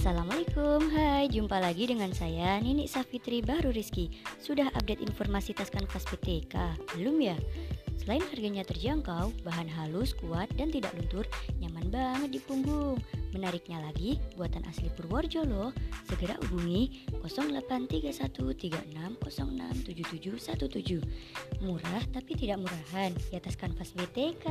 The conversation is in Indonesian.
Assalamualaikum, hai jumpa lagi dengan saya Nini Safitri Baru Rizky. Sudah update informasi tas kanvas PTK? Belum ya? Selain harganya terjangkau, bahan halus, kuat, dan tidak luntur, nyaman banget di punggung. Menariknya lagi, buatan asli Purworejo loh. Segera hubungi 083136067717 Murah tapi tidak murahan, di atas kanvas BTK